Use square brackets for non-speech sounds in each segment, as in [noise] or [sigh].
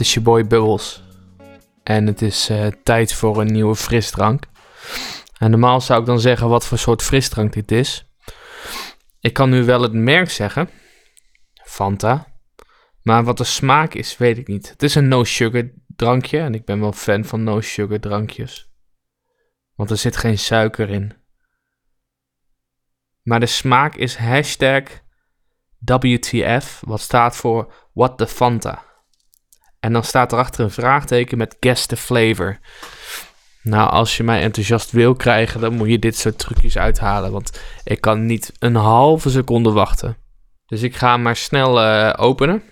Het is je boy Bubbles. En het is eh, tijd voor een nieuwe frisdrank. En normaal zou ik dan zeggen wat voor soort frisdrank dit is. Ik kan nu wel het merk zeggen. Fanta. Maar wat de smaak is, weet ik niet. Het is een no-sugar drankje. En ik ben wel fan van no-sugar drankjes. Want er zit geen suiker in. Maar de smaak is hashtag WTF. Wat staat voor What the Fanta. En dan staat erachter een vraagteken met guess the flavor. Nou, als je mij enthousiast wil krijgen, dan moet je dit soort trucjes uithalen. Want ik kan niet een halve seconde wachten. Dus ik ga hem maar snel eh, openen.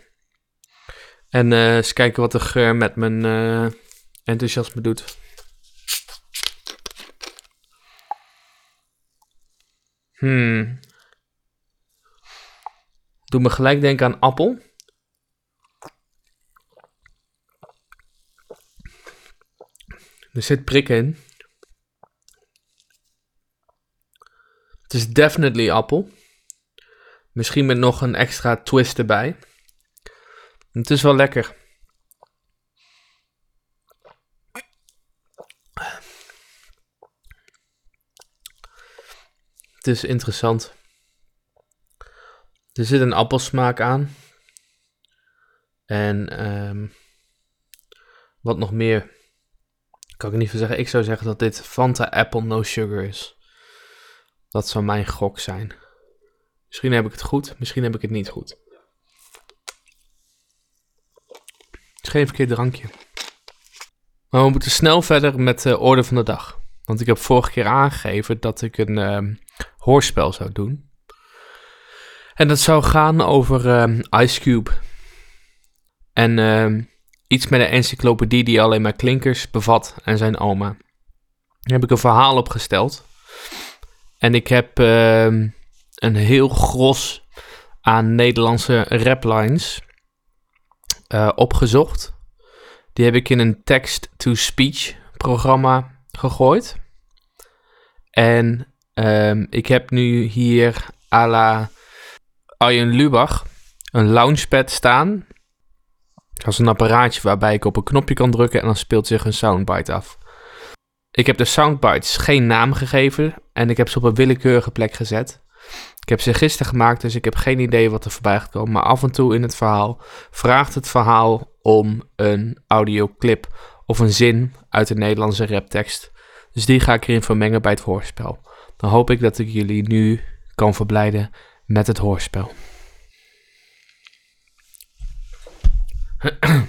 En uh, eens kijken wat de geur met mijn uh, enthousiasme doet. Hmm. Doe me gelijk denken aan appel. Er zit prik in. Het is definitely appel. Misschien met nog een extra twist erbij. Het is wel lekker. Het is interessant. Er zit een appelsmaak aan. En um, wat nog meer kan ik niet van zeggen. Ik zou zeggen dat dit Fanta Apple No Sugar is. Dat zou mijn gok zijn. Misschien heb ik het goed, misschien heb ik het niet goed. Het is geen verkeerd drankje. Maar we moeten snel verder met de orde van de dag. Want ik heb vorige keer aangegeven dat ik een uh, hoorspel zou doen. En dat zou gaan over uh, Ice Cube. En uh, Iets met een encyclopedie die alleen maar klinkers bevat en zijn oma. Daar heb ik een verhaal opgesteld. En ik heb uh, een heel gros aan Nederlandse raplines uh, opgezocht. Die heb ik in een text-to-speech programma gegooid. En um, ik heb nu hier à la Arjen Lubach een launchpad staan als een apparaatje waarbij ik op een knopje kan drukken en dan speelt zich een soundbite af. Ik heb de soundbites geen naam gegeven en ik heb ze op een willekeurige plek gezet. Ik heb ze gisteren gemaakt, dus ik heb geen idee wat er voorbij gaat komen. Maar af en toe in het verhaal vraagt het verhaal om een audioclip of een zin uit de Nederlandse raptekst. Dus die ga ik erin vermengen bij het hoorspel. Dan hoop ik dat ik jullie nu kan verblijden met het hoorspel. [clears throat]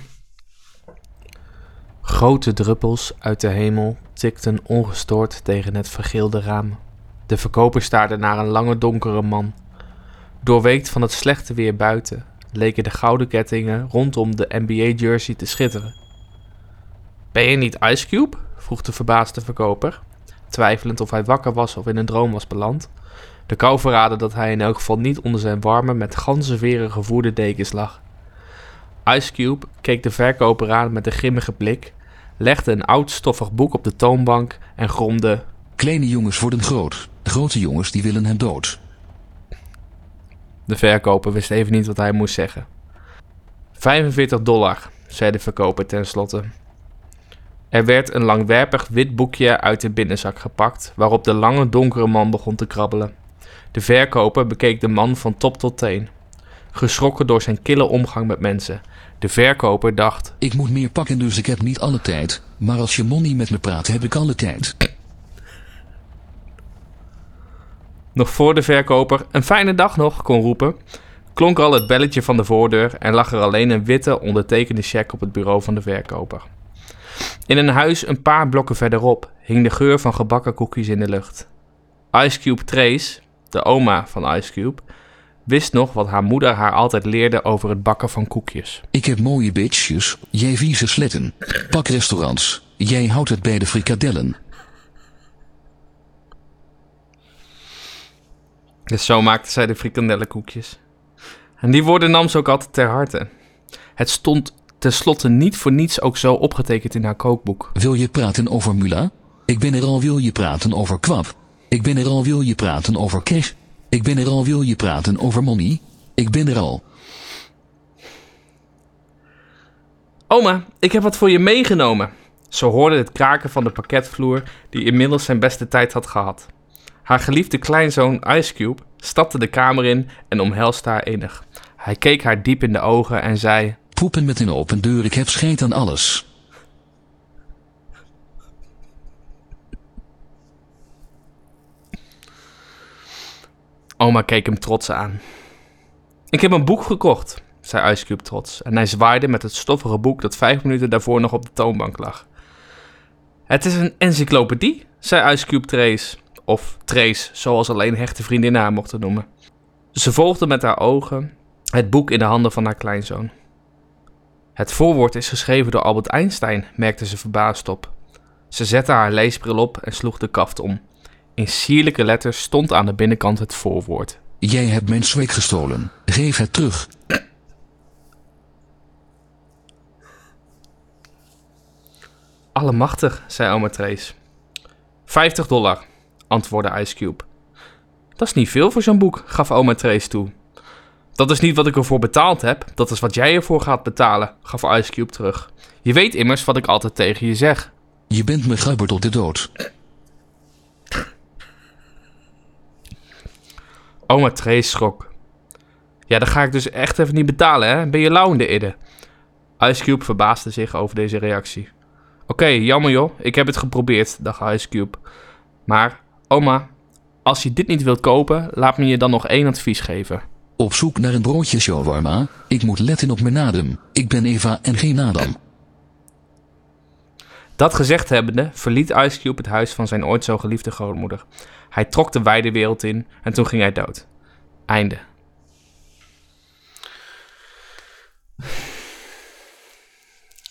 Grote druppels uit de hemel tikten ongestoord tegen het vergeelde raam. De verkoper staarde naar een lange donkere man. Doorweekt van het slechte weer buiten leken de gouden kettingen rondom de NBA-jersey te schitteren. Ben je niet Ice Cube? vroeg de verbaasde verkoper, twijfelend of hij wakker was of in een droom was beland. De kou verraadde dat hij in elk geval niet onder zijn warme, met ganzenveren gevoerde dekens lag. Ice Cube keek de verkoper aan met een grimmige blik, legde een oud stoffig boek op de toonbank en gromde... Kleine jongens worden groot, grote jongens die willen hem dood. De verkoper wist even niet wat hij moest zeggen. 45 dollar, zei de verkoper tenslotte. Er werd een langwerpig wit boekje uit de binnenzak gepakt, waarop de lange donkere man begon te krabbelen. De verkoper bekeek de man van top tot teen, geschrokken door zijn kille omgang met mensen. De verkoper dacht: Ik moet meer pakken, dus ik heb niet alle tijd. Maar als je money met me praat, heb ik alle tijd. Nog voor de verkoper een fijne dag nog kon roepen, klonk al het belletje van de voordeur en lag er alleen een witte ondertekende cheque op het bureau van de verkoper. In een huis een paar blokken verderop hing de geur van gebakken koekjes in de lucht. Ice Cube Trace, de oma van Ice Cube, wist nog wat haar moeder haar altijd leerde over het bakken van koekjes. Ik heb mooie bitches, jij vieze sletten. Pakrestaurants, jij houdt het bij de frikadellen. Dus zo maakte zij de frikandellenkoekjes. En die woorden nam ze ook altijd ter harte. Het stond tenslotte niet voor niets ook zo opgetekend in haar kookboek. Wil je praten over Mula? Ik ben er al, wil je praten over kwap? Ik ben er al, wil je praten over cash? Ik ben er al, wil je praten over money? Ik ben er al. Oma, ik heb wat voor je meegenomen. Ze hoorde het kraken van de pakketvloer, die inmiddels zijn beste tijd had gehad. Haar geliefde kleinzoon Ice Cube stapte de kamer in en omhelste haar innig. Hij keek haar diep in de ogen en zei: Poepen met een open deur, ik heb scheet aan alles. Oma keek hem trots aan. Ik heb een boek gekocht, zei Ice Cube trots. En hij zwaaide met het stoffige boek dat vijf minuten daarvoor nog op de toonbank lag. Het is een encyclopedie, zei Ice Cube Trace. Of Trace, zoals alleen hechte vriendinnen haar mochten noemen. Ze volgde met haar ogen het boek in de handen van haar kleinzoon. Het voorwoord is geschreven door Albert Einstein, merkte ze verbaasd op. Ze zette haar leesbril op en sloeg de kaft om. In sierlijke letters stond aan de binnenkant het voorwoord. Jij hebt mijn zweek gestolen. Geef het terug. Allemachtig, zei oma Trace. 50 dollar, antwoordde Ice Cube. Dat is niet veel voor zo'n boek, gaf oma Trace toe. Dat is niet wat ik ervoor betaald heb, dat is wat jij ervoor gaat betalen, gaf Ice Cube terug. Je weet immers wat ik altijd tegen je zeg. Je bent me gubber tot de dood. Oma Trace schrok. Ja, dan ga ik dus echt even niet betalen, hè? Ben je lauw in de idde? Ice Cube verbaasde zich over deze reactie. Oké, jammer joh, ik heb het geprobeerd, dacht Ice Cube. Maar, oma, als je dit niet wilt kopen, laat me je dan nog één advies geven. Op zoek naar een broodje shawarma. Ik moet letten op mijn adem. Ik ben Eva en geen Adam. Dat gezegd hebbende, verliet Ice Cube het huis van zijn ooit zo geliefde grootmoeder. Hij trok de wijde wereld in en toen ging hij dood. Einde.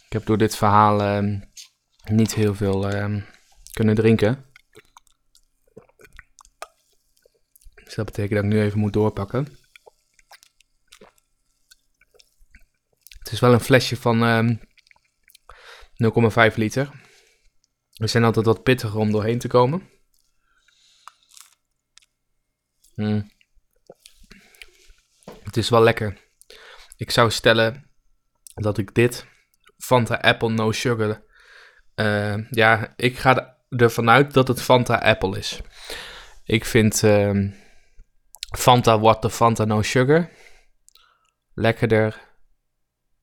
Ik heb door dit verhaal ehm, niet heel veel ehm, kunnen drinken. Dus dat betekent dat ik nu even moet doorpakken. Het is wel een flesje van ehm 0,5 liter. We zijn altijd wat pittiger om doorheen te komen. Hmm. Het is wel lekker. Ik zou stellen dat ik dit Fanta Apple No Sugar. eh, ja, ik ga ervan uit dat het Fanta Apple is. Ik vind ehm, Fanta the Fanta No Sugar lekkerder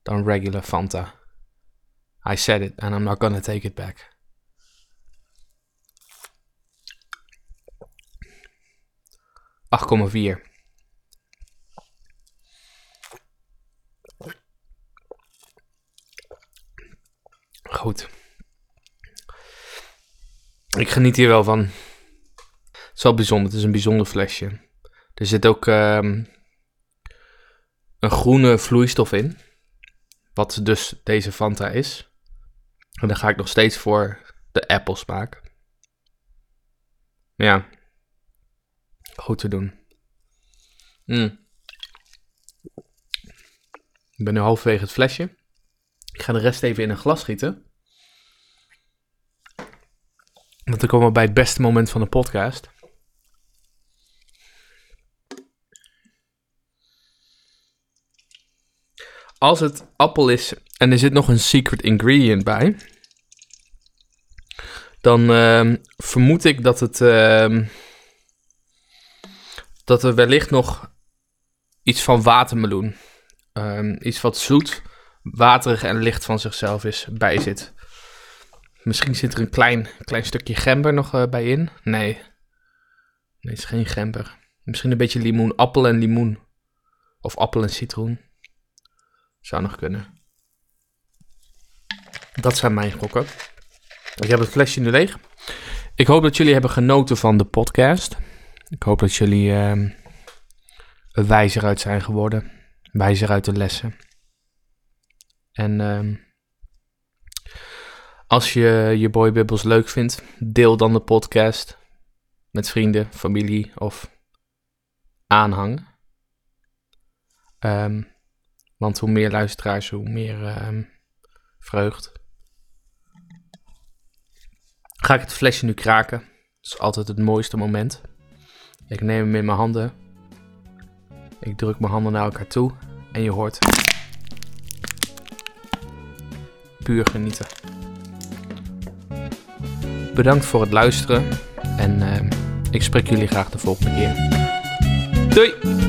dan regular Fanta. I said it and I'm not gonna take it back. Acht komma vier. Goed. Ik geniet hier wel van. Het is wel bijzonder. Het is een bijzonder flesje. Er zit ook ehm, een groene vloeistof in. Wat dus deze Fanta is. En dan ga ik nog steeds voor de apple smaak. Ja. Goed te doen. Mm. Ik ben nu halverwege het flesje. Ik ga de rest even in een glas gieten. Want dan komen we bij het beste moment van de podcast. Als het appel is en er zit nog een secret ingredient bij, dan ehm, vermoed ik dat het ehm, dat er wellicht nog iets van watermeloen, ehm, iets wat zoet, waterig en licht van zichzelf is bij zit. Misschien zit er een klein, klein stukje gember nog eh, bij in. Nee. Nee, het is geen gember. Misschien een beetje limoen, appel en limoen. Of appel en citroen. Zou nog kunnen. Dat zijn mijn gokken. Ik heb het flesje nu leeg. Ik hoop dat jullie hebben genoten van de podcast. Ik hoop dat jullie er wijzer uit zijn geworden. Wijzer uit de lessen. En ehm, als je je Boy Bubbles leuk vindt, deel dan de podcast met vrienden, familie of aanhang. Ehm, want hoe meer luisteraars, hoe meer ehm, vreugd. Ga ik het flesje nu kraken. Dat is altijd het mooiste moment. Ik neem hem in mijn handen. Ik druk mijn handen naar elkaar toe. En je hoort. puur genieten. Bedankt voor het luisteren en eh, ik spreek jullie graag de volgende keer. Doei!